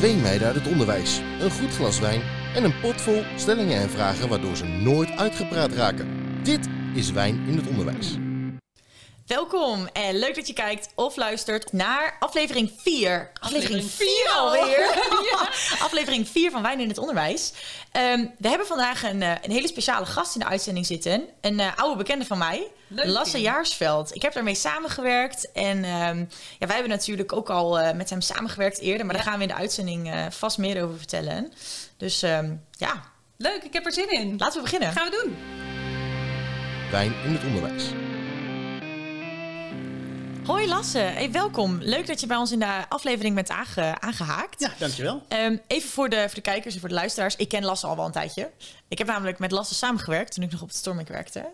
Twee meiden uit het onderwijs, een goed glas wijn en een pot vol stellingen en vragen waardoor ze nooit uitgepraat raken. Dit is Wijn in het Onderwijs. Welkom en leuk dat je kijkt of luistert naar aflevering 4. Aflevering Aflevering 4 vier al. alweer. aflevering 4 van Wijn in het Onderwijs. Ehm, we hebben vandaag een, eh, een hele speciale gast in de uitzending zitten. Een eh, oude bekende van mij, Leuk. Lasse Jaarsveld. Ik heb daarmee samengewerkt en ehm, ja, wij hebben natuurlijk ook al eh, met hem samengewerkt eerder. Maar daar gaan we in de uitzending eh, vast meer over vertellen. Dus ehm, ja, Leuk, ik heb er zin in. laten we beginnen. Gaan we doen. Wijn in het Onderwijs. Hoi Lasse, hey, welkom. Leuk dat je bij ons in de aflevering bent aange- aangehaakt. Ja, dankjewel. Ehm, even voor de, voor de kijkers en voor de luisteraars. Ik ken Lasse al wel een tijdje. Ik heb namelijk met Lasse samengewerkt toen ik nog op het Stormink werkte.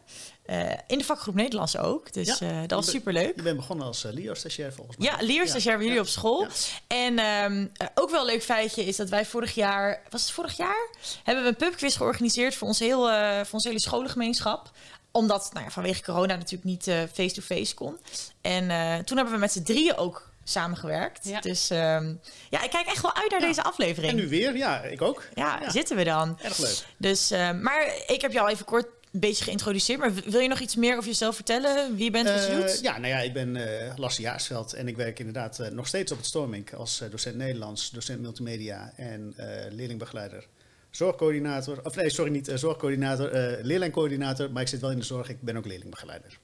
Eh, in de vakgroep Nederlands ook. Dus Ja. eh, dat was superleuk. Je bent begonnen als uh, Leo-stagiair volgens mij. Ja, leerstagiair bij jullie op school. En ehm, eh, ook wel een leuk feitje is dat wij vorig jaar... Was het vorig jaar? Hebben we een pubquiz georganiseerd voor, ons heel, eh, voor onze hele scholengemeenschap omdat nou ja, vanwege corona natuurlijk niet eh, face-to-face kon. En eh, toen hebben we met z'n drieën ook samengewerkt. Ja. Dus ehm, ja, ik kijk echt wel uit naar Ja. deze aflevering. En nu weer, ja, ik ook. Ja, zitten we dan. Erg leuk. Dus, eh, maar ik heb je al even kort een beetje geïntroduceerd. Maar wil je nog iets meer over jezelf vertellen? Wie je bent, wat je Eh, ja, nou ja, ik ben eh Lasse Jaarsveld en ik werk inderdaad nog steeds op het Stormink als docent Nederlands, docent multimedia en leerlingbegeleider. Zorgcoördinator, of nee, sorry, niet eh, zorgcoördinator, eh leerlingcoördinator, maar ik zit wel in de zorg, ik ben ook leerlingbegeleider.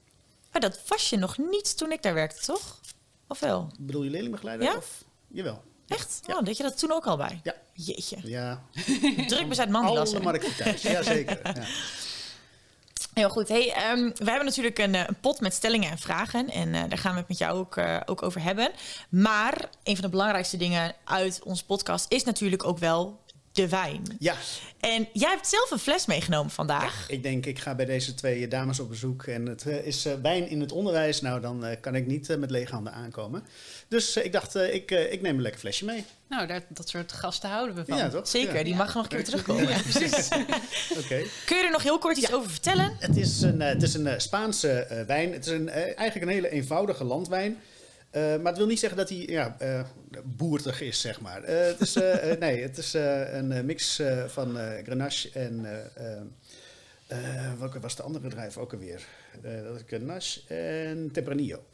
Maar dat was je nog niet toen ik daar werkte, toch? Of wel? Bedoel je leerlingbegeleider? Ja? Of? Jawel. Echt? Ja. Oh, deed je dat toen ook al bij? Ja. Jeetje. Ja, Druk bezet man, alle markten thuis. Jazeker. Ja. Heel goed. Hey, ehm, we hebben natuurlijk een, eh, een pot met stellingen en vragen. En daar gaan we het met jou ook, ook over hebben. Maar een van de belangrijkste dingen uit onze podcast is natuurlijk ook wel de wijn. ja, En jij hebt zelf een fles meegenomen vandaag. Ik denk, ik ga bij deze twee dames op bezoek en het eh, is eh, wijn in het onderwijs. Nou, dan eh, kan ik niet eh, met lege handen aankomen. Dus eh, ik dacht, eh, ik, eh, ik neem een lekker flesje mee. Nou, dat, dat soort gasten houden we van. Ja, toch? Zeker, Ja. die mag nog een keer terugkomen. Ja, precies. Oké. Kun je er nog heel kort iets Ja. over vertellen? Het is een, eh, het is een eh, Spaanse eh, wijn. Het is een, eh, eigenlijk een hele eenvoudige landwijn. Eh, maar het wil niet zeggen dat hij ja, eh, boertig is, zeg maar. Eh, het is, nee, het is eh, een eh, mix eh, van eh, Grenache en... eh, eh, eh, welke was de andere drijf ook alweer? Eh, dat is Grenache en Tempranillo.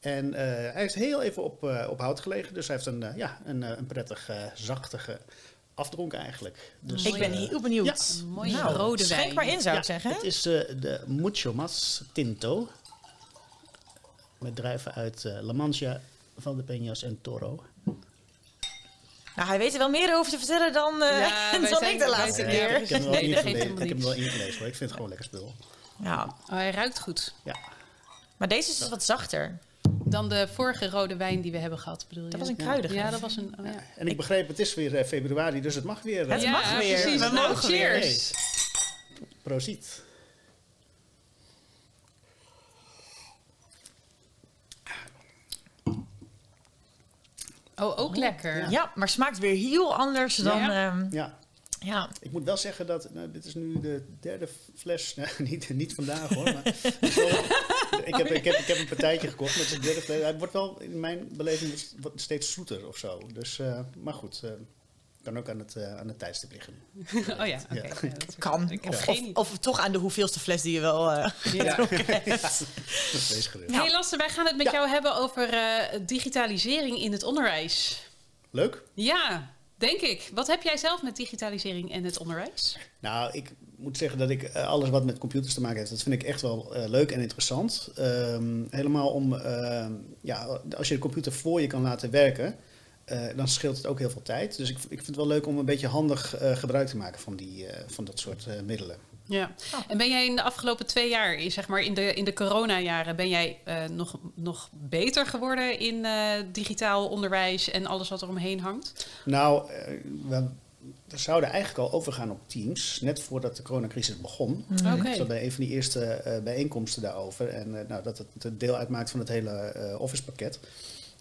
En eh, hij is heel even op, eh, op hout gelegen. Dus hij heeft een, ja, een, eh, een prettig eh, zachtige afdronk eigenlijk. Dus, Ik ben heel benieuwd. ja. Mooie Nou, rode Schenk wijn. maar in, zou ik Ja, zeggen. Het is eh, de Mucho Mas Tinto. Met druiven uit eh, La Mancha, Van de Peñas en Toro. Nou, hij weet er wel meer over te vertellen dan, eh, Ja, dan ik de laatste keer. ja, ik heb hem wel ingelezen. Ik heb hem wel niets. ingelezen hoor. Ik vind het gewoon lekker spul. Ja, Oh, hij ruikt goed. Ja. maar deze is dus wat zachter. Dan de vorige rode wijn die we hebben gehad, bedoel je? Dat was een kruidige. Ja, dat was een... Oh, ja. En ik begreep, het is weer eh, februari, dus het mag weer. Het mag weer. Precies. We Nou, mogen weer. cheers. Proziet. Oh, ook lekker. Ja, maar smaakt weer heel anders dan... Ja. ehm, Ja, ja. ik moet wel zeggen dat, nou, dit is nu de derde fles, nou, niet, niet vandaag hoor, maar het ik, heb, ik, heb, ik heb een partijtje gekocht met de derde fles. Hij wordt wel in mijn beleving steeds zoeter of zo. Dus, eh, maar goed, eh, kan ook aan het, eh, aan het tijdstip liggen. Oh ja, oké. Ja. Ja, dat- Kan. Of, toch aan de hoeveelste fles die je wel... eh, Ja. Ja. Hey Lasse, wij gaan het met Ja. jou hebben over eh, digitalisering in het onderwijs. Leuk. Ja, denk ik. Wat heb jij zelf met digitalisering en het onderwijs? Nou, ik moet zeggen dat ik alles wat met computers te maken heeft, dat vind ik echt wel eh, leuk en interessant. Ehm, helemaal om, ehm, ja, als je de computer voor je kan laten werken, eh, dan scheelt het ook heel veel tijd. Dus ik, ik vind het wel leuk om een beetje handig eh, gebruik te maken van, die, eh, van dat soort eh, middelen. Ja. Oh. En ben jij in de afgelopen twee jaar, in, zeg maar in de, in de coronajaren, ben jij eh, nog, nog beter geworden in eh, digitaal onderwijs en alles wat er omheen hangt? Nou, eh, we, we zouden eigenlijk al overgaan op Teams, net voordat de coronacrisis begon. Oké. Ik zat bij een van die eerste eh, bijeenkomsten daarover. En eh, nou, dat het een deel uitmaakt van het hele eh, Office pakket.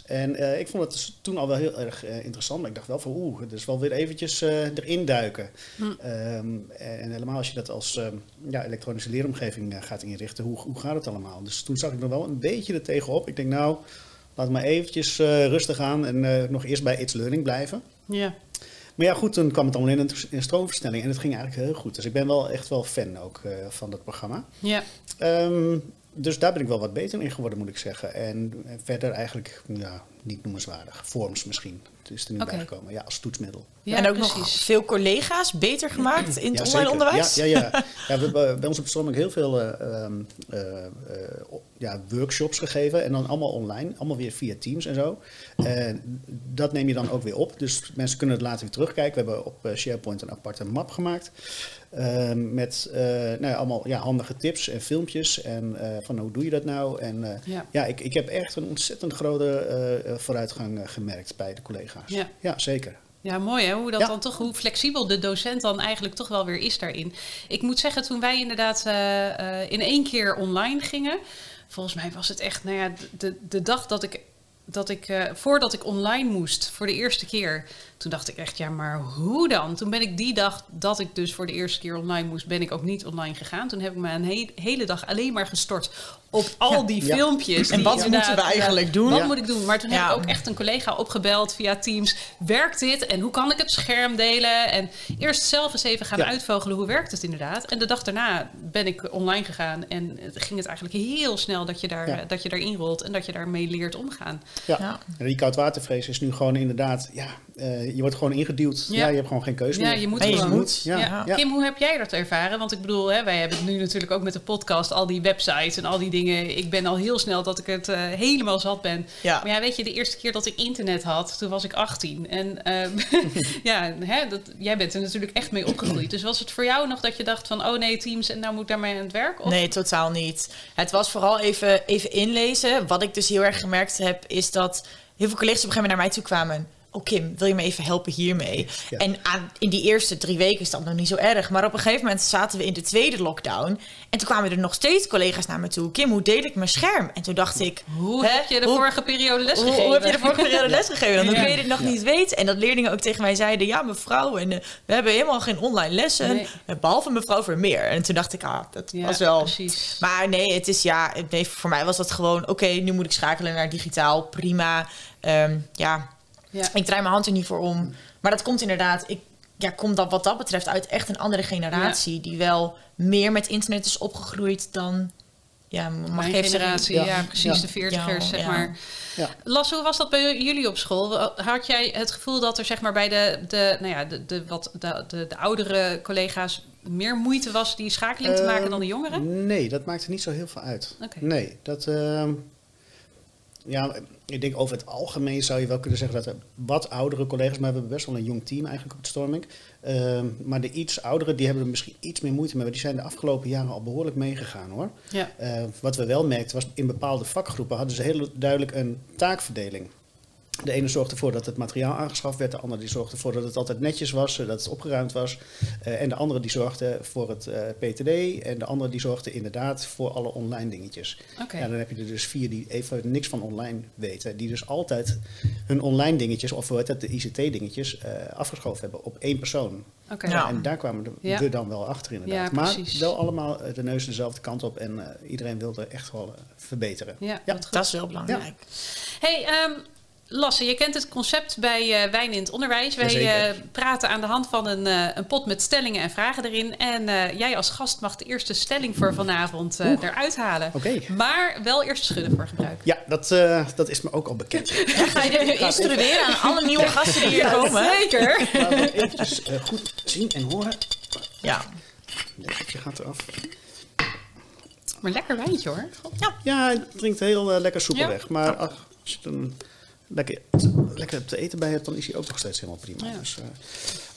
En eh, ik vond het dus toen al wel heel erg eh, interessant. Maar ik dacht wel van oeh, dus wel weer eventjes eh, erin duiken. Hm. Ehm, en, helemaal als je dat als ehm, ja, elektronische leeromgeving gaat inrichten, hoe, hoe gaat het allemaal? Dus toen zag ik er wel een beetje er tegenop. Ik denk nou, laat maar eventjes rustig aan en nog eerst bij It's Learning blijven. Ja. Maar ja, goed, toen kwam het allemaal in een, in een stroomversnelling en het ging eigenlijk heel goed. Dus ik ben wel echt wel fan ook van dat programma. Ja. Ehm, dus daar ben ik wel wat beter in geworden, moet ik zeggen. En verder eigenlijk ja, niet noemenswaardig. Forms misschien. Het is er nu Oké. bijgekomen, ja, als toetsmiddel. Ja, en ook precies. nog veel collega's beter gemaakt in het Ja, online zeker. onderwijs. Ja, ja, ja. ja we hebben bij ons op Storm ook heel veel eh, ehm, eh, eh, ja, workshops gegeven. En dan allemaal online, allemaal weer via Teams en zo. En dat neem je dan ook weer op. Dus mensen kunnen het later weer terugkijken. We hebben op eh, SharePoint een aparte map gemaakt. ehm, met eh, nou ja, allemaal ja, handige tips en filmpjes. En eh, van hoe doe je dat nou? En eh, Ja. ja, ik, ik heb echt een ontzettend grote vooruitgang gemerkt bij de collega's. Ja. ja zeker. Ja, mooi hè, hoe dat Ja. dan toch, hoe flexibel de docent dan eigenlijk toch wel weer is daarin. Ik moet zeggen, toen wij inderdaad eh, eh, in één keer online gingen, volgens mij was het echt, nou ja, de, de dag dat ik, dat ik eh, voordat ik online moest voor de eerste keer, toen dacht ik echt, ja, maar hoe dan? Toen ben ik die dag dat ik dus voor de eerste keer online moest, ben ik ook niet online gegaan. Toen heb ik me een he- hele dag alleen maar gestort op al Ja. die Ja. filmpjes. En die wat moeten we eigenlijk doen? Wat Ja. moet ik doen? Maar toen Ja. heb ik ook echt een collega opgebeld via Teams. Werkt dit? En hoe kan ik het scherm delen? En eerst zelf eens even gaan Ja. uitvogelen hoe werkt het inderdaad. En de dag daarna ben ik online gegaan. En ging het eigenlijk heel snel dat je, daar, Ja. dat je daarin rolt. En dat je daarmee leert omgaan. Ja. Ja. En die koudwatervrees is nu gewoon inderdaad, ja, eh, je wordt gewoon ingeduwd. Ja. Ja. je hebt gewoon geen keuze Ja, meer. je moet je gewoon. moet. Ja. Kim, hoe heb jij dat ervaren? Want ik bedoel, hè, wij hebben het nu natuurlijk ook met de podcast, al die websites en al die dingen. Ik ben al heel snel dat ik het eh, helemaal zat ben. Ja. Maar ja, weet je, de eerste keer dat ik internet had, toen was ik 18. En ehm, ja, hè, dat, jij bent er natuurlijk echt mee opgegroeid. Dus was het voor jou nog dat je dacht van, oh nee, Teams en nou moet ik daarmee aan het werk? Of? Nee, totaal niet. Het was vooral even, even inlezen. Wat ik dus heel erg gemerkt heb, is dat heel veel collega's op een gegeven moment naar mij toe kwamen. Oh Kim, wil je me even helpen hiermee? Ja. En aan, in die eerste drie weken is dat nog niet zo erg. Maar op een gegeven moment zaten we in de tweede lockdown. En toen kwamen er nog steeds collega's naar me toe. Kim, hoe deel ik mijn scherm? En toen dacht ik... Hoe hè, heb je de hoe- vorige periode hoe, lesgegeven? hoe heb je de vorige periode lesgegeven? Dan Ja. kun je dit nog niet weten. En dat leerlingen ook tegen mij zeiden... ja, mevrouw, en, eh, we hebben helemaal geen online lessen. Nee. eh, Behalve mevrouw Vermeer. En toen dacht ik, ah, dat Ja, was wel... precies. Maar nee, het is ja, het- nee, voor mij was dat gewoon... oké, nu moet ik schakelen naar digitaal, prima. Ehm, ja, Ja. ik draai mijn hand er niet voor om. Maar dat komt inderdaad... Ik, ja, komt dat wat dat betreft uit echt een andere generatie... die wel meer met internet is opgegroeid dan... Ja, mag Mijn generatie, ja, Ja. precies, Ja. de veertigers, Ja, zeg ja. maar. Ja. Lasse, hoe was dat bij jullie op school? Had jij het gevoel dat er zeg maar bij de, de, nou ja, de, de, wat, de, de, de oudere collega's meer moeite was die schakeling te maken Ehm, dan de jongeren? Nee, dat maakt er niet zo heel veel uit. Oké. Nee, dat... ehm, ja, ik denk over het algemeen zou je wel kunnen zeggen dat er wat oudere collega's, maar we hebben best wel een jong team eigenlijk op het Storming. Ehm, maar de iets ouderen, die hebben er misschien iets meer moeite mee. Maar die zijn de afgelopen jaren al behoorlijk meegegaan hoor. Ja. Eh, wat we wel merkten was in bepaalde vakgroepen hadden ze heel duidelijk een taakverdeling. De ene zorgde ervoor dat het materiaal aangeschaft werd, de andere die zorgde ervoor dat het altijd netjes was, eh, dat het opgeruimd was. Eh, en de andere die zorgde voor het eh, PTD en de andere die zorgde inderdaad voor alle online dingetjes. Oké. Ja, dan heb je er dus vier die even niks van online weten, die dus altijd hun online dingetjes, of hoe heet dat, de ICT-dingetjes, eh, afgeschoven hebben op één persoon. Oké. Ja. En daar kwamen Ja. we dan wel achter inderdaad. Ja, maar precies. wel allemaal de neus dezelfde kant op en eh, iedereen wilde echt wel verbeteren. Ja. Dat is wel belangrijk. Hey, ehm, Lasse, je kent het concept bij eh Wijn in het Onderwijs. Wij eh, praten aan de hand van een, eh, een pot met stellingen en vragen erin. En eh, jij als gast mag de eerste stelling voor vanavond eh, Oeh. eruit halen. Oké. Maar wel eerst schudden voor gebruik. Ja, dat, eh, dat is me ook al bekend. Ga je dit nu instrueren aan alle nieuwe gasten die hier komen? Zeker. Laten we eventjes eh, goed zien en horen. Ja. Dekseltje gaat eraf. Maar lekker wijntje hoor. Ja, het drinkt heel lekker soepel Ja. weg. Maar ach, als je lekker, lekker te eten bij hebt, dan is hij ook nog steeds helemaal prima. Ja. Dus, eh,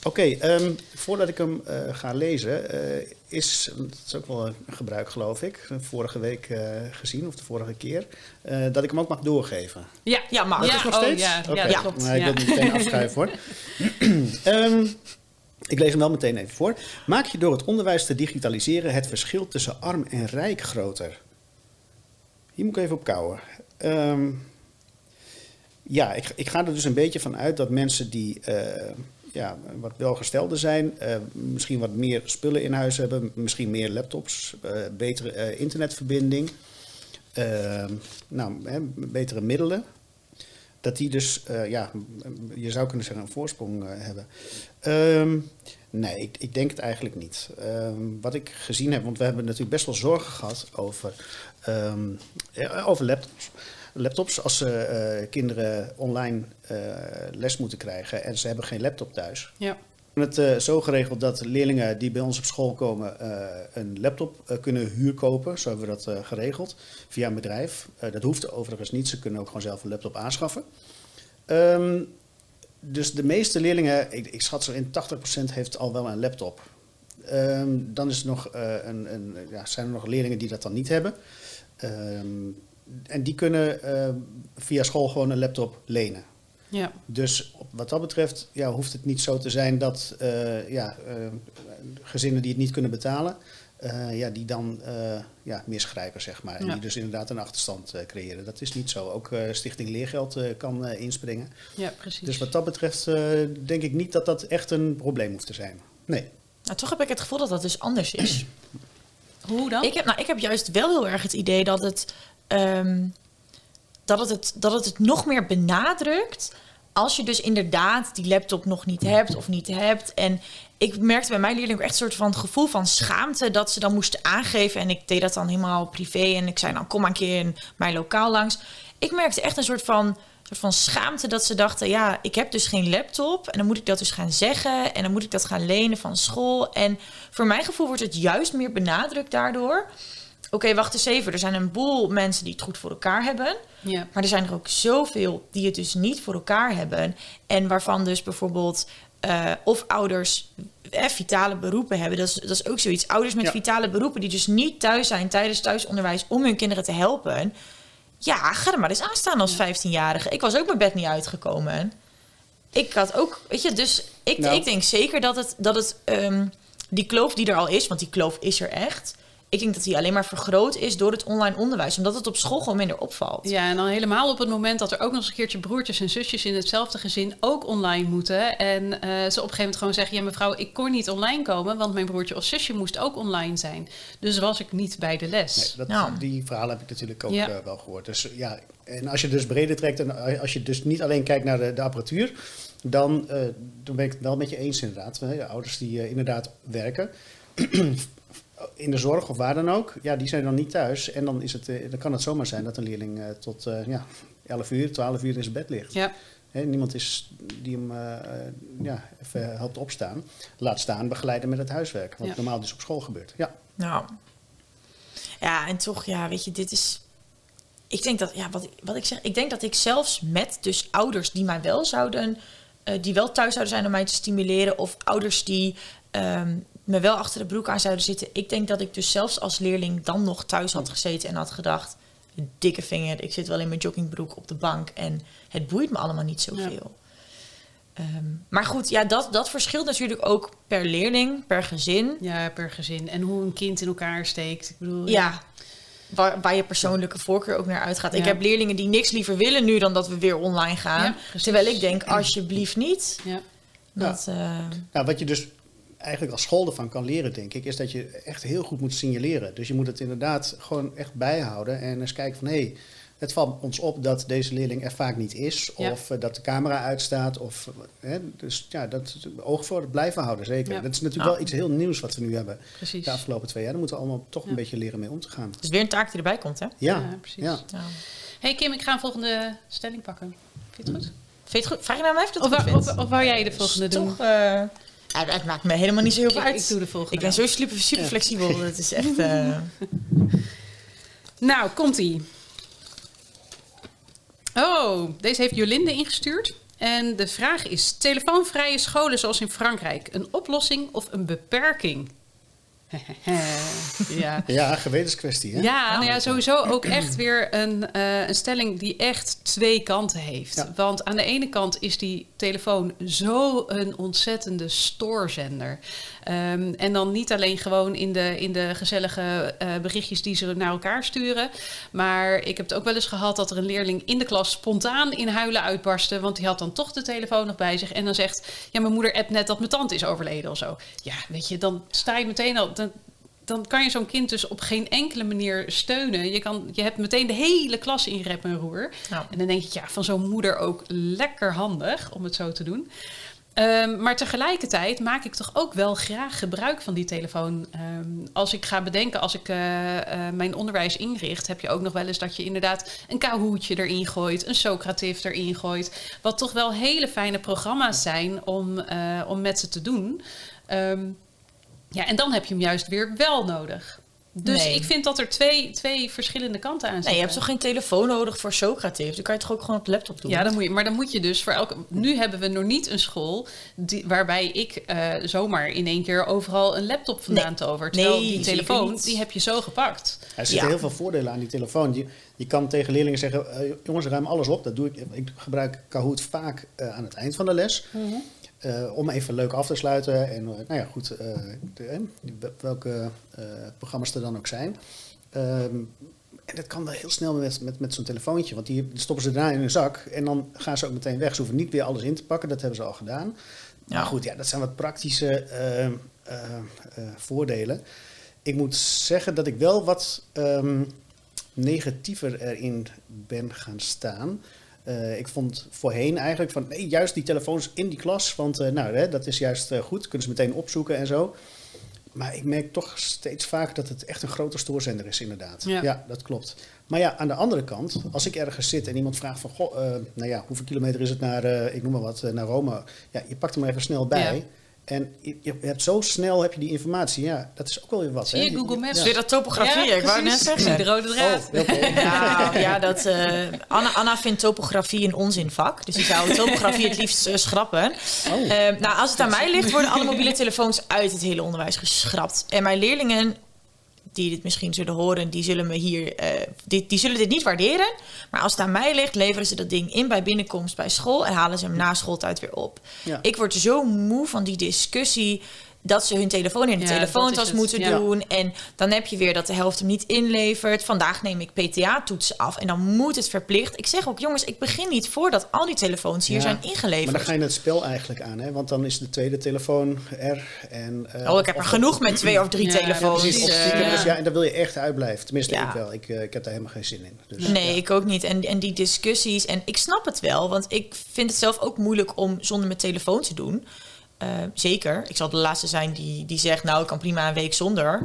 Oké, ehm, voordat ik hem eh, ga lezen, eh, is, dat is ook wel een gebruik geloof ik, vorige week gezien, of de vorige keer, dat ik hem ook mag doorgeven. Ja, Ja, mag. Dat Ja, is nog oh, steeds? ja, ja, Oké. dat klopt, Nou, ik wil hem meteen afschuiven hoor. Ehm, ik lees hem wel meteen even voor. Maak je door het onderwijs te digitaliseren het verschil tussen arm en rijk groter? Hier moet ik even op kouwen. Ehm, ja, ik, ik ga er dus een beetje van uit dat mensen die eh, ja, wat welgestelden zijn, eh, misschien wat meer spullen in huis hebben, misschien meer laptops, eh, betere internetverbinding, nou, hè, betere middelen. dat die dus, ja, je zou kunnen zeggen, een voorsprong hebben. Ehm, nee, ik, ik denk het eigenlijk niet. Ehm, wat ik gezien heb, want we hebben natuurlijk best wel zorgen gehad over, ehm, over laptops. Laptops, als ze eh, kinderen online eh, les moeten krijgen en ze hebben geen laptop thuis. Ja. We hebben het eh, zo geregeld dat leerlingen die bij ons op school komen een laptop kunnen huurkopen. Zo hebben we dat geregeld via een bedrijf. Dat hoeft overigens niet, ze kunnen ook gewoon zelf een laptop aanschaffen. Ehm, dus de meeste leerlingen, ik, ik schat zo in 80% heeft al wel een laptop. Ehm, dan is er nog, een, een, ja, zijn er nog leerlingen die dat dan niet hebben. Ehm, en die kunnen eh, via school gewoon een laptop lenen. Ja. Dus wat dat betreft ja, hoeft het niet zo te zijn dat eh, ja, eh, gezinnen die het niet kunnen betalen, eh, ja, die dan eh, ja, misgrijpen, zeg maar. En Ja. die dus inderdaad een achterstand eh, creëren. Dat is niet zo. Ook eh, Stichting Leergeld eh, kan eh, inspringen. ja, precies. Dus wat dat betreft eh, denk ik niet dat dat echt een probleem hoeft te zijn. Nee. Nou, toch heb ik het gevoel dat dat dus anders is. Hoe dan? Ik heb, nou, ik heb juist wel heel erg het idee dat het, ehm, dat, het, het, dat het het nog meer benadrukt. Als je dus inderdaad die laptop nog niet hebt of niet hebt. En ik merkte bij mijn leerlingen ook echt een soort van gevoel van schaamte dat ze dan moesten aangeven. En ik deed dat dan helemaal privé. En ik zei dan kom maar een keer in mijn lokaal langs. Ik merkte echt een soort van, soort van schaamte dat ze dachten: ja, ik heb dus geen laptop. En dan moet ik dat dus gaan zeggen. En dan moet ik dat gaan lenen van school. En voor mijn gevoel wordt het juist meer benadrukt daardoor. Oké, wacht eens even. Er zijn een boel mensen die het goed voor elkaar hebben. ja. Maar er zijn er ook zoveel die het dus niet voor elkaar hebben. En waarvan dus bijvoorbeeld eh, of ouders eh, vitale beroepen hebben. Dat is, dat is ook zoiets. Ouders met Ja. vitale beroepen die dus niet thuis zijn tijdens thuisonderwijs om hun kinderen te helpen. Ja, ga er maar eens aan staan als 15-jarige. Ik was ook mijn bed niet uitgekomen. Ik had ook, weet je, dus ik, Nou. ik denk zeker dat het, dat het ehm, die kloof die er al is, want die kloof is er echt. Ik denk dat die alleen maar vergroot is door het online onderwijs, omdat het op school gewoon minder opvalt. Ja, en dan helemaal op het moment dat er ook nog eens een keertje broertjes en zusjes in hetzelfde gezin ook online moeten. En eh, ze op een gegeven moment gewoon zeggen: Ja, mevrouw, ik kon niet online komen, want mijn broertje of zusje moest ook online zijn. Dus was ik niet bij de les. Nee, dat, Nou. Die verhalen heb ik natuurlijk ook Ja. eh, wel gehoord. Dus, ja, en als je dus breder trekt en als je dus niet alleen kijkt naar de, de apparatuur, dan, eh, dan ben ik het wel met je eens inderdaad. Hè, ouders die inderdaad werken in de zorg of waar dan ook, ja, die zijn dan niet thuis. En dan, is het, eh, dan kan het zomaar zijn dat een leerling eh, tot eh, ja, 11 uur, 12 uur in zijn bed ligt. Ja, Hè, niemand is die hem ja, even helpt opstaan. Laat staan begeleiden met het huiswerk. Wat Ja. normaal dus op school gebeurt. Ja. Nou. Ja, en toch, ja, weet je, dit is. Ik denk dat, ja, wat, ik- wat ik zeg, ik denk dat ik zelfs met dus ouders die mij wel zouden, eh, die wel thuis zouden zijn om mij te stimuleren, of ouders die ehm, me wel achter de broek aan zouden zitten. Ik denk dat ik dus zelfs als leerling dan nog thuis had gezeten en had gedacht, dikke vinger, ik zit wel in mijn joggingbroek op de bank en het boeit me allemaal niet zoveel. Ehm, maar goed, ja, dat, dat verschilt natuurlijk ook per leerling, per gezin. ja, per gezin. En hoe een kind in elkaar steekt. Ik bedoel, Ja, waar, waar je persoonlijke voorkeur ook naar uitgaat. Ik Ja. heb leerlingen die niks liever willen nu dan dat we weer online gaan. Ja, terwijl ik denk, alsjeblieft niet. Ja. Dat, eh, Nou, wat je dus eigenlijk als school ervan kan leren, denk ik, is dat je echt heel goed moet signaleren. Dus je moet het inderdaad gewoon echt bijhouden en eens kijken van hé, hey, het valt ons op dat deze leerling er vaak niet is, Ja. of eh, dat de camera uitstaat, of hè, dus ja, dat oog voor het blijven houden, zeker. Ja. Dat is natuurlijk wel iets heel nieuws wat we nu hebben Precies. de afgelopen twee jaar. Daar moeten we allemaal toch een beetje leren mee om te gaan. is weer een taak die erbij komt, hè? Ja, Ja, precies. ja. Ja. hey Kim, ik ga een volgende stelling pakken. Vind je het goed? Vind je het goed? Vraag je nou mij of Of, of, of wou jij de volgende doen? Toch, eh, het maakt me helemaal niet zo heel veel uit. ik doe de volgende. Ik ben zo super, super Ja. flexibel. Dat is echt... eh, Nou, komt-ie. Oh, deze heeft Jolinde ingestuurd. En de vraag is: telefoonvrije scholen zoals in Frankrijk, een oplossing of een beperking? ja. Ja, gewetenskwestie. Hè? Ja, nou ja, sowieso ook echt weer een, eh, een stelling die echt twee kanten heeft. Ja. Want aan de ene kant is die telefoon zo een ontzettende stoorzender. Ehm, en dan niet alleen gewoon in de, in de gezellige eh, berichtjes die ze naar elkaar sturen. Maar ik heb het ook wel eens gehad dat er een leerling in de klas spontaan in huilen uitbarstte. Want die had dan toch de telefoon nog bij zich. En dan zegt, ja, mijn moeder appt net dat mijn tante is overleden of zo. Ja, weet je, dan sta je meteen al... Dan, dan kan je zo'n kind dus op geen enkele manier steunen. Je, kan, je hebt meteen de hele klas in rep en roer. En dan denk je, ja, van zo'n moeder ook lekker handig om het zo te doen. Ehm, maar tegelijkertijd maak ik toch ook wel graag gebruik van die telefoon. Ehm, als ik ga bedenken, als ik eh, eh, mijn onderwijs inricht, heb je ook nog wel eens dat je inderdaad een Kahootje erin gooit, een Socrative erin gooit. Wat toch wel hele fijne programma's zijn om, eh, om met ze te doen. Ehm, ja, en dan heb je hem juist weer wel nodig. Dus Nee. ik vind dat er twee, twee verschillende kanten aan zitten. Nee, je hebt toch geen telefoon nodig voor Socrative? Dan kan je het toch ook gewoon op de laptop doen? Ja, dan moet je, maar dan moet je dus voor elke. Nu hebben we nog niet een school die, waarbij ik eh, zomaar in één keer overal een laptop vandaan Nee. tover. Terwijl Nee, die telefoon, niet. die heb je zo gepakt. Er zitten Ja. heel veel voordelen aan die telefoon. Je, je kan tegen leerlingen zeggen, eh, jongens, ruim alles op. Dat doe ik. Ik gebruik Kahoot vaak eh, aan het eind van de les. Eh, om even leuk af te sluiten. En eh, nou ja, goed, eh, de- welke programma's er dan ook zijn. Ehm, en dat kan wel heel snel met, met, met zo'n telefoontje. Want die stoppen ze daarna in hun zak. En dan gaan ze ook meteen weg. Ze hoeven niet weer alles in te pakken. Dat hebben ze al gedaan. Ja. Maar goed, ja, dat zijn wat praktische eh, eh, eh, voordelen. Ik moet zeggen dat ik wel wat ehm, negatiever erin ben gaan staan. Eh, ik vond voorheen eigenlijk van nee, juist die telefoons in die klas, want eh, nou, hè, dat is juist eh, goed, kunnen ze meteen opzoeken en zo. Maar ik merk toch steeds vaker dat het echt een grote stoorzender is, inderdaad. Ja. Ja. dat klopt. Maar ja, aan de andere kant, als ik ergens zit en iemand vraagt van, goh, nou ja, hoeveel kilometer is het naar, ik noem maar wat, naar Rome? Ja, je pakt hem even snel bij. Ja. En je, je hebt zo snel heb je die informatie. Ja, dat is ook wel weer wat. Zie hè? je Google Maps? Weer dat topografie, ik wou net zeggen. De rode draad. Oh. Ja, ja dat, eh, Anna, Anna vindt topografie een onzinvak. Dus die zou topografie het liefst eh, schrappen. Oh. Eh, nou, als het aan mij ligt, worden alle mobiele telefoons uit het hele onderwijs geschrapt. En mijn leerlingen, die dit misschien zullen horen, die zullen, me hier, eh, die, die zullen dit niet waarderen. Maar als het aan mij ligt, leveren ze dat ding in bij binnenkomst bij school en halen ze hem na schooltijd weer op. Ja. Ik word zo moe van die discussie dat ze hun telefoon in de Ja, telefoontas moeten Ja. doen. En dan heb je weer dat de helft hem niet inlevert. Vandaag neem ik PTA-toetsen af en dan moet het verplicht. Ik zeg ook, jongens, ik begin niet voordat al die telefoons hier Ja, zijn Maar ingeleverd. dan ga je het spel eigenlijk aan, hè? Want dan is de tweede telefoon er. En, eh, Oh, ik heb er genoeg met twee of drie Ja, ja, telefoons. Precies, stiekem, dus ja, en daar wil je echt uitblijven. Tenminste, Ja. ik wel. Ik, eh, ik heb daar helemaal geen zin in. Dus, Nee, ja. ik ook niet. En, en die discussies. En ik snap het wel, want ik vind het zelf ook moeilijk om zonder mijn telefoon te doen. Eh, zeker. Ik zal de laatste zijn die, die zegt, nou, ik kan prima een week zonder.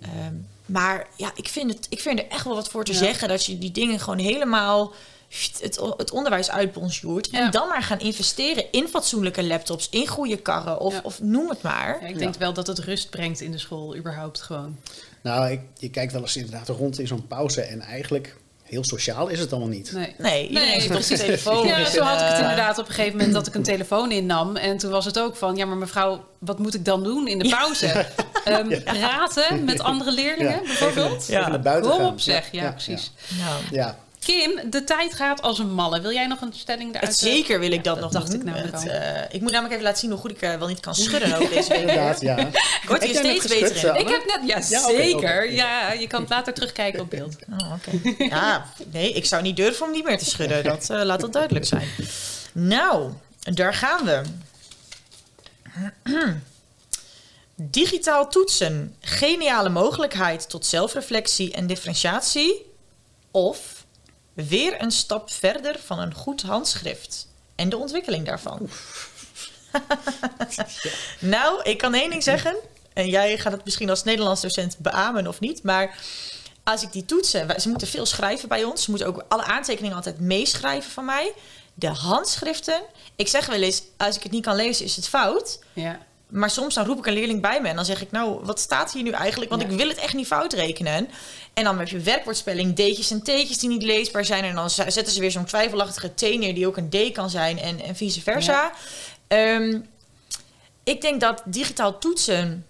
Ehm, maar ja, ik vind, het, ik vind er echt wel wat voor te Ja. zeggen dat je die dingen gewoon helemaal het, het onderwijs uitbonjourd. Ja. En dan maar gaan investeren in fatsoenlijke laptops, in goede karren of, Ja. of noem het maar. Ja, ik denk wel dat het rust brengt in de school, überhaupt gewoon. Nou, ik, je kijkt wel eens inderdaad rond in zo'n pauze. En eigenlijk, heel sociaal is het allemaal niet. Nee. Nee, iedereen Nee, zit op zijn precies. telefoon. Ja, Dus, zo had ik het eh, inderdaad op een gegeven moment dat ik een telefoon innam. En toen was het ook van, ja, maar mevrouw, wat moet ik dan doen in de pauze? Ehm, Praten met andere leerlingen bijvoorbeeld? Even, even naar buiten Kom gaan. op zeg, ja, precies. nou. Ja. Kim, de tijd gaat als een malle. Wil jij nog een stelling eruit? Het zeker wil ik dat Ja, nog dat dacht doen. ik namelijk Het, al. eh, ik moet namelijk even laten zien hoe goed ik eh, wel niet kan schudden ook deze week. Inderdaad, ja. Ik word hier steeds beter in. Ik heb net, ja, zeker. Ja, je kan het later terugkijken op beeld. Oh, oké. Ja, nee, ik zou niet durven om niet meer te schudden. Dat, eh, laat dat duidelijk zijn. Nou, daar gaan we. Digitaal toetsen. Geniale mogelijkheid tot zelfreflectie en differentiatie. Of weer een stap verder van een goed handschrift en de ontwikkeling daarvan. nou, ik kan één ding zeggen. En jij gaat het misschien als Nederlands docent beamen of niet. Maar als ik die toetsen... Ze moeten veel schrijven bij ons. Ze moeten ook alle aantekeningen altijd meeschrijven van mij. De handschriften... Ik zeg wel eens, als ik het niet kan lezen, is het fout. Ja. Maar soms dan roep ik een leerling bij me en dan zeg ik, nou, wat staat hier nu eigenlijk? Want Ja. ik wil het echt niet fout rekenen. En dan heb je werkwoordspelling, D'tjes en T'tjes die niet leesbaar zijn. En dan zetten ze weer zo'n twijfelachtige T neer die ook een D kan zijn en, en vice versa. Ehm, ik denk dat digitaal toetsen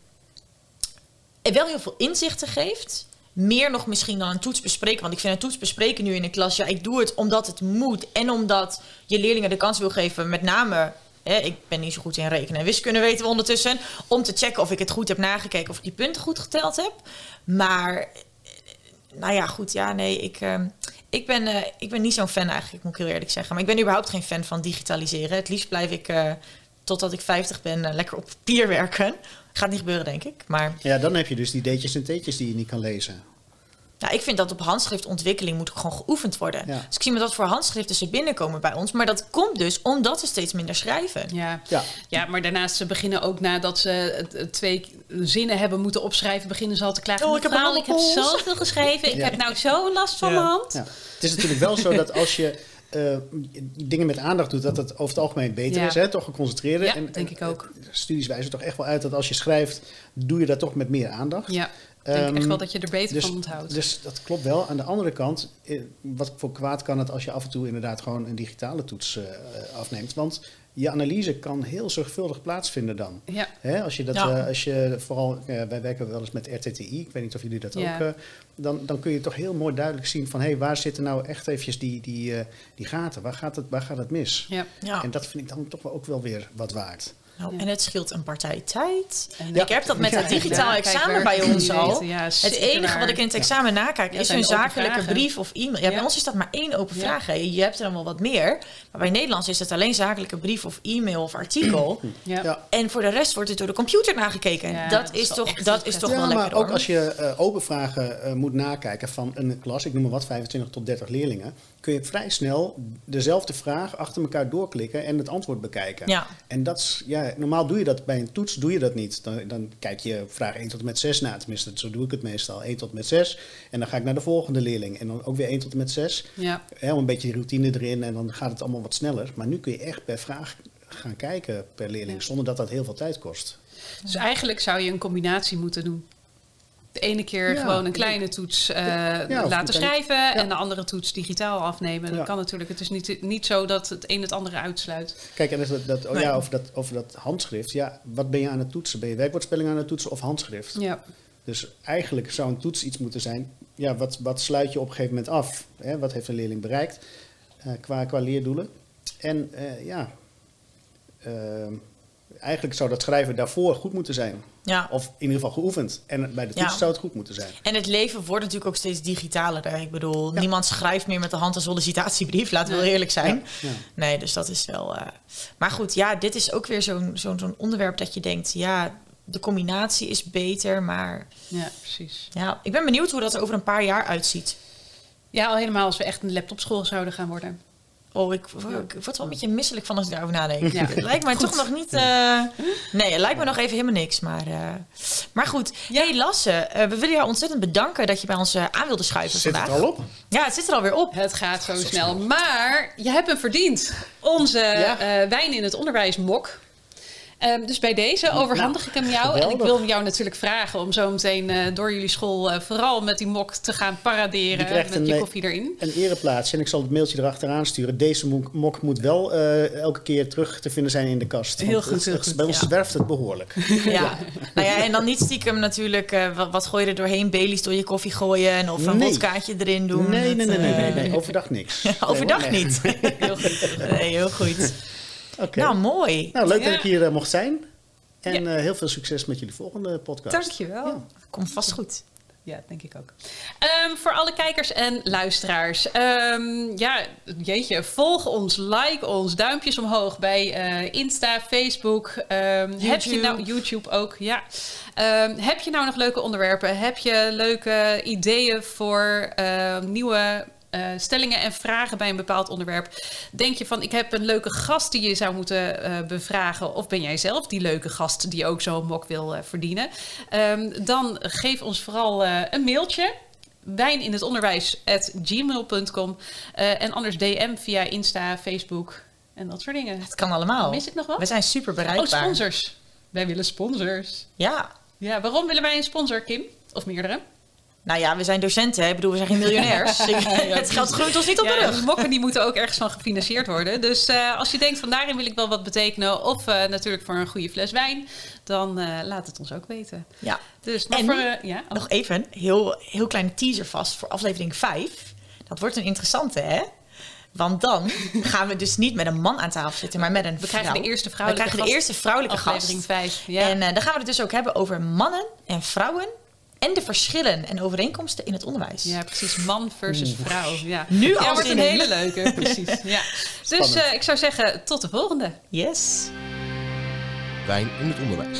wel heel veel inzichten geeft. Meer nog misschien dan een toets bespreken. Want ik vind een toets bespreken nu in de klas... ja, ik doe het omdat het moet. En omdat je leerlingen de kans wil geven... met name, hè, ik ben niet zo goed in rekenen en wiskunde weten we ondertussen... om te checken of ik het goed heb nagekeken... of ik die punten goed geteld heb. Maar, eh, nou ja, goed, ja, nee, ik... ehm, ik ben, eh, ik ben niet zo'n fan eigenlijk, moet ik heel eerlijk zeggen. Maar ik ben überhaupt geen fan van digitaliseren. Het liefst blijf ik, eh, totdat ik 50 ben, eh, lekker op papier werken. Gaat niet gebeuren, denk ik. Maar Ja, dan heb je dus die D'tjes en T'tjes die je niet kan lezen. Ja, ik vind dat op handschriftontwikkeling moet ook gewoon geoefend worden. Ja. Dus ik zie met wat voor handschriften ze binnenkomen bij ons. Maar dat komt dus omdat ze steeds minder schrijven. Ja. Ja, ja, maar daarnaast ze beginnen ook nadat ze twee zinnen hebben moeten opschrijven, beginnen ze al te klagen. Oh, ik heb Mevrouw, een ik heb handpols." zoveel geschreven. Ik Ja. heb nou zo last van Ja. mijn hand. ja. Het is natuurlijk wel zo dat als je eh, dingen met aandacht doet, dat het over het algemeen beter Ja. is. Hè? Toch geconcentreerder. Ja, en, denk en, ik ook. eh, Studies wijzen toch echt wel uit dat als je schrijft, doe je dat toch met meer aandacht. Ja, ik denk echt Ehm, wel dat je er beter dus, van onthoudt. Dus dat klopt wel. Aan de andere kant, eh, wat voor kwaad kan het als je af en toe inderdaad gewoon een digitale toets eh, afneemt? Want je analyse kan heel zorgvuldig plaatsvinden dan. ja. Hè, als je dat, Ja. eh, als je vooral, wij werken wel eens met RTTI, ik weet niet of jullie dat Ja. ook, eh, dan, dan kun je toch heel mooi duidelijk zien van, hé, waar zitten nou echt eventjes die, die, eh, die gaten? Waar gaat, het, waar gaat het mis? ja. Ja. En dat vind ik dan toch wel ook wel weer wat waard. Nou, Ja. En het scheelt een partij tijd. Ja. Ik heb dat met het digitaal ja, examen bij ons al. Het enige wat ik in het examen nakijk is open zakelijke vragen. brief of e-mail. Ja, bij ons is dat maar één open Ja. vraag. hè. Je hebt er dan wel wat meer. Maar bij Nederlands is het alleen zakelijke brief of e-mail of artikel. Ja. Ja. en voor de rest wordt het door de computer nagekeken. Ja, dat, dat is toch, dat is toch ja, wel maar lekker ook hoor. als je eh, open vragen eh, moet nakijken van een klas, ik noem maar wat, 25 tot 30 leerlingen, kun je vrij snel dezelfde vraag achter elkaar doorklikken en het antwoord bekijken. Ja. En dat is, ja, normaal doe je dat bij een toets, doe je dat niet. Dan, dan kijk je vraag 1 tot en met 6 na, tenminste, zo doe ik het meestal. 1 tot en met 6 en dan ga ik naar de volgende leerling en dan ook weer 1 tot en met 6. Ja. Hè, om een beetje routine erin en dan gaat het allemaal wat sneller. Maar nu kun je echt per vraag gaan kijken per leerling, Ja. zonder dat dat heel veel tijd kost. Dus eigenlijk zou je een combinatie moeten doen. De ene keer Ja. gewoon een kleine toets eh, Ja, laten schrijven en de andere toets digitaal afnemen. Dat Ja. kan natuurlijk. Het is niet, niet zo dat het een het andere uitsluit. Kijk, en dat, dat, oh Nee. ja, over, dat, over dat handschrift. Ja, wat ben je aan het toetsen? Ben je werkwoordspelling aan het toetsen of handschrift? Ja. Dus eigenlijk zou een toets iets moeten zijn. Ja, wat, wat sluit je op een gegeven moment af? Hè? Wat heeft een leerling bereikt eh, qua, qua leerdoelen? En eh, ja, ehm, eigenlijk zou dat schrijven daarvoor goed moeten zijn. Ja. Of in ieder geval geoefend. En bij de toets Ja. zou het goed moeten zijn. En het leven wordt natuurlijk ook steeds digitaler. hè. Ik bedoel, niemand schrijft meer met de hand een sollicitatiebrief. Laten we wel eerlijk zijn. Ja, ja. Nee, dus dat is wel. eh, Maar goed, ja, dit is ook weer zo'n zo'n zo'n onderwerp dat je denkt, ja, de combinatie is beter, maar ja, precies. ja, ik ben benieuwd hoe dat er over een paar jaar uitziet. Ja, al helemaal als we echt een laptopschool zouden gaan worden. Oh, ik, ik word wel een beetje misselijk van als ik daarover nadenk. Ja. Het lijkt mij toch nog niet. eh, nee, het lijkt me nog even helemaal niks. Maar, eh, maar goed, hey Lasse, eh, we willen jou ontzettend bedanken dat je bij ons aan wilde schuiven Zit vandaag. het al op? Ja, het zit er alweer op. Het gaat zo snel. Maar je hebt hem verdiend. Onze Ja. eh, wijn in het onderwijs mok. Ehm, dus bij deze overhandig ik hem jou. En ik wil jou natuurlijk vragen om zo meteen eh, door jullie school eh, vooral met die mok te gaan paraderen met een, je koffie erin. Een ereplaatsje. En ik zal het mailtje erachteraan sturen. Deze mok, mok moet wel eh, elke keer terug te vinden zijn in de kast. Heel goed, het- heel het- goed, Bij ons ja. zwerft het behoorlijk. Ja. nou ja, en dan niet stiekem natuurlijk, eh, wat, wat gooi je er doorheen? Baileys door je koffie gooien en of een Nee. wodkaatje erin doen. Nee, nee, Dat, nee, nee, nee, nee. Overdag niks. Overdag Nee, hoor, nee. niet. heel goed. Nee, heel goed. Nou, mooi. Nou, leuk Ja. dat ik hier eh, mocht zijn. En Ja. eh, heel veel succes met jullie volgende podcast. Dankjewel. Ja. Komt vast goed. Ja, denk ik ook. Ehm, voor alle kijkers en luisteraars. ehm, ja, jeetje, volg ons, like ons, duimpjes omhoog bij eh, Insta, Facebook. ehm, Heb je nou YouTube ook? Ja. Heb je nou nog leuke onderwerpen? Heb je leuke ideeën voor nieuwe eh, stellingen en vragen bij een bepaald onderwerp? Denk je van, ik heb een leuke gast die je zou moeten eh, bevragen? Of ben jij zelf die leuke gast die ook zo'n mok wil eh, verdienen? Ehm, dan geef ons vooral een mailtje. Wijn in het onderwijs gmail.com. Eh, en anders DM via Insta, Facebook en dat soort dingen. Het kan allemaal. Mis ik nog wat? We zijn super Oh, bereikbaar. sponsors. Wij willen sponsors. Ja. Ja, waarom willen wij een sponsor, Kim? Of meerdere? Nou ja, we zijn docenten. Hè? Ik bedoel, we zijn geen miljonairs. het geld groeit ons niet op de Ja, rug. mokken die moeten ook ergens van gefinancierd worden. Dus eh, als je denkt van daarin wil ik wel wat betekenen... of eh, natuurlijk voor een goede fles wijn... dan eh, laat het ons ook weten. Ja. Dus maar En voor... ja, oh. Nog even, heel, heel kleine teaser vast voor aflevering 5. Dat wordt een interessante, hè? Want dan gaan we dus niet met een man aan tafel zitten, maar met een We vrouw. krijgen de eerste We vrouwelijke krijgen de gast. eerste vrouwelijke aflevering gast. 5. Ja. En dan gaan we het dus ook hebben over mannen en vrouwen en de verschillen en overeenkomsten in het onderwijs. Ja, precies. Man versus vrouw. Ja. Nu al wordt een hele leuke. Precies. Ja. Dus eh, ik zou zeggen, tot de volgende. Yes. Wijn in het onderwijs.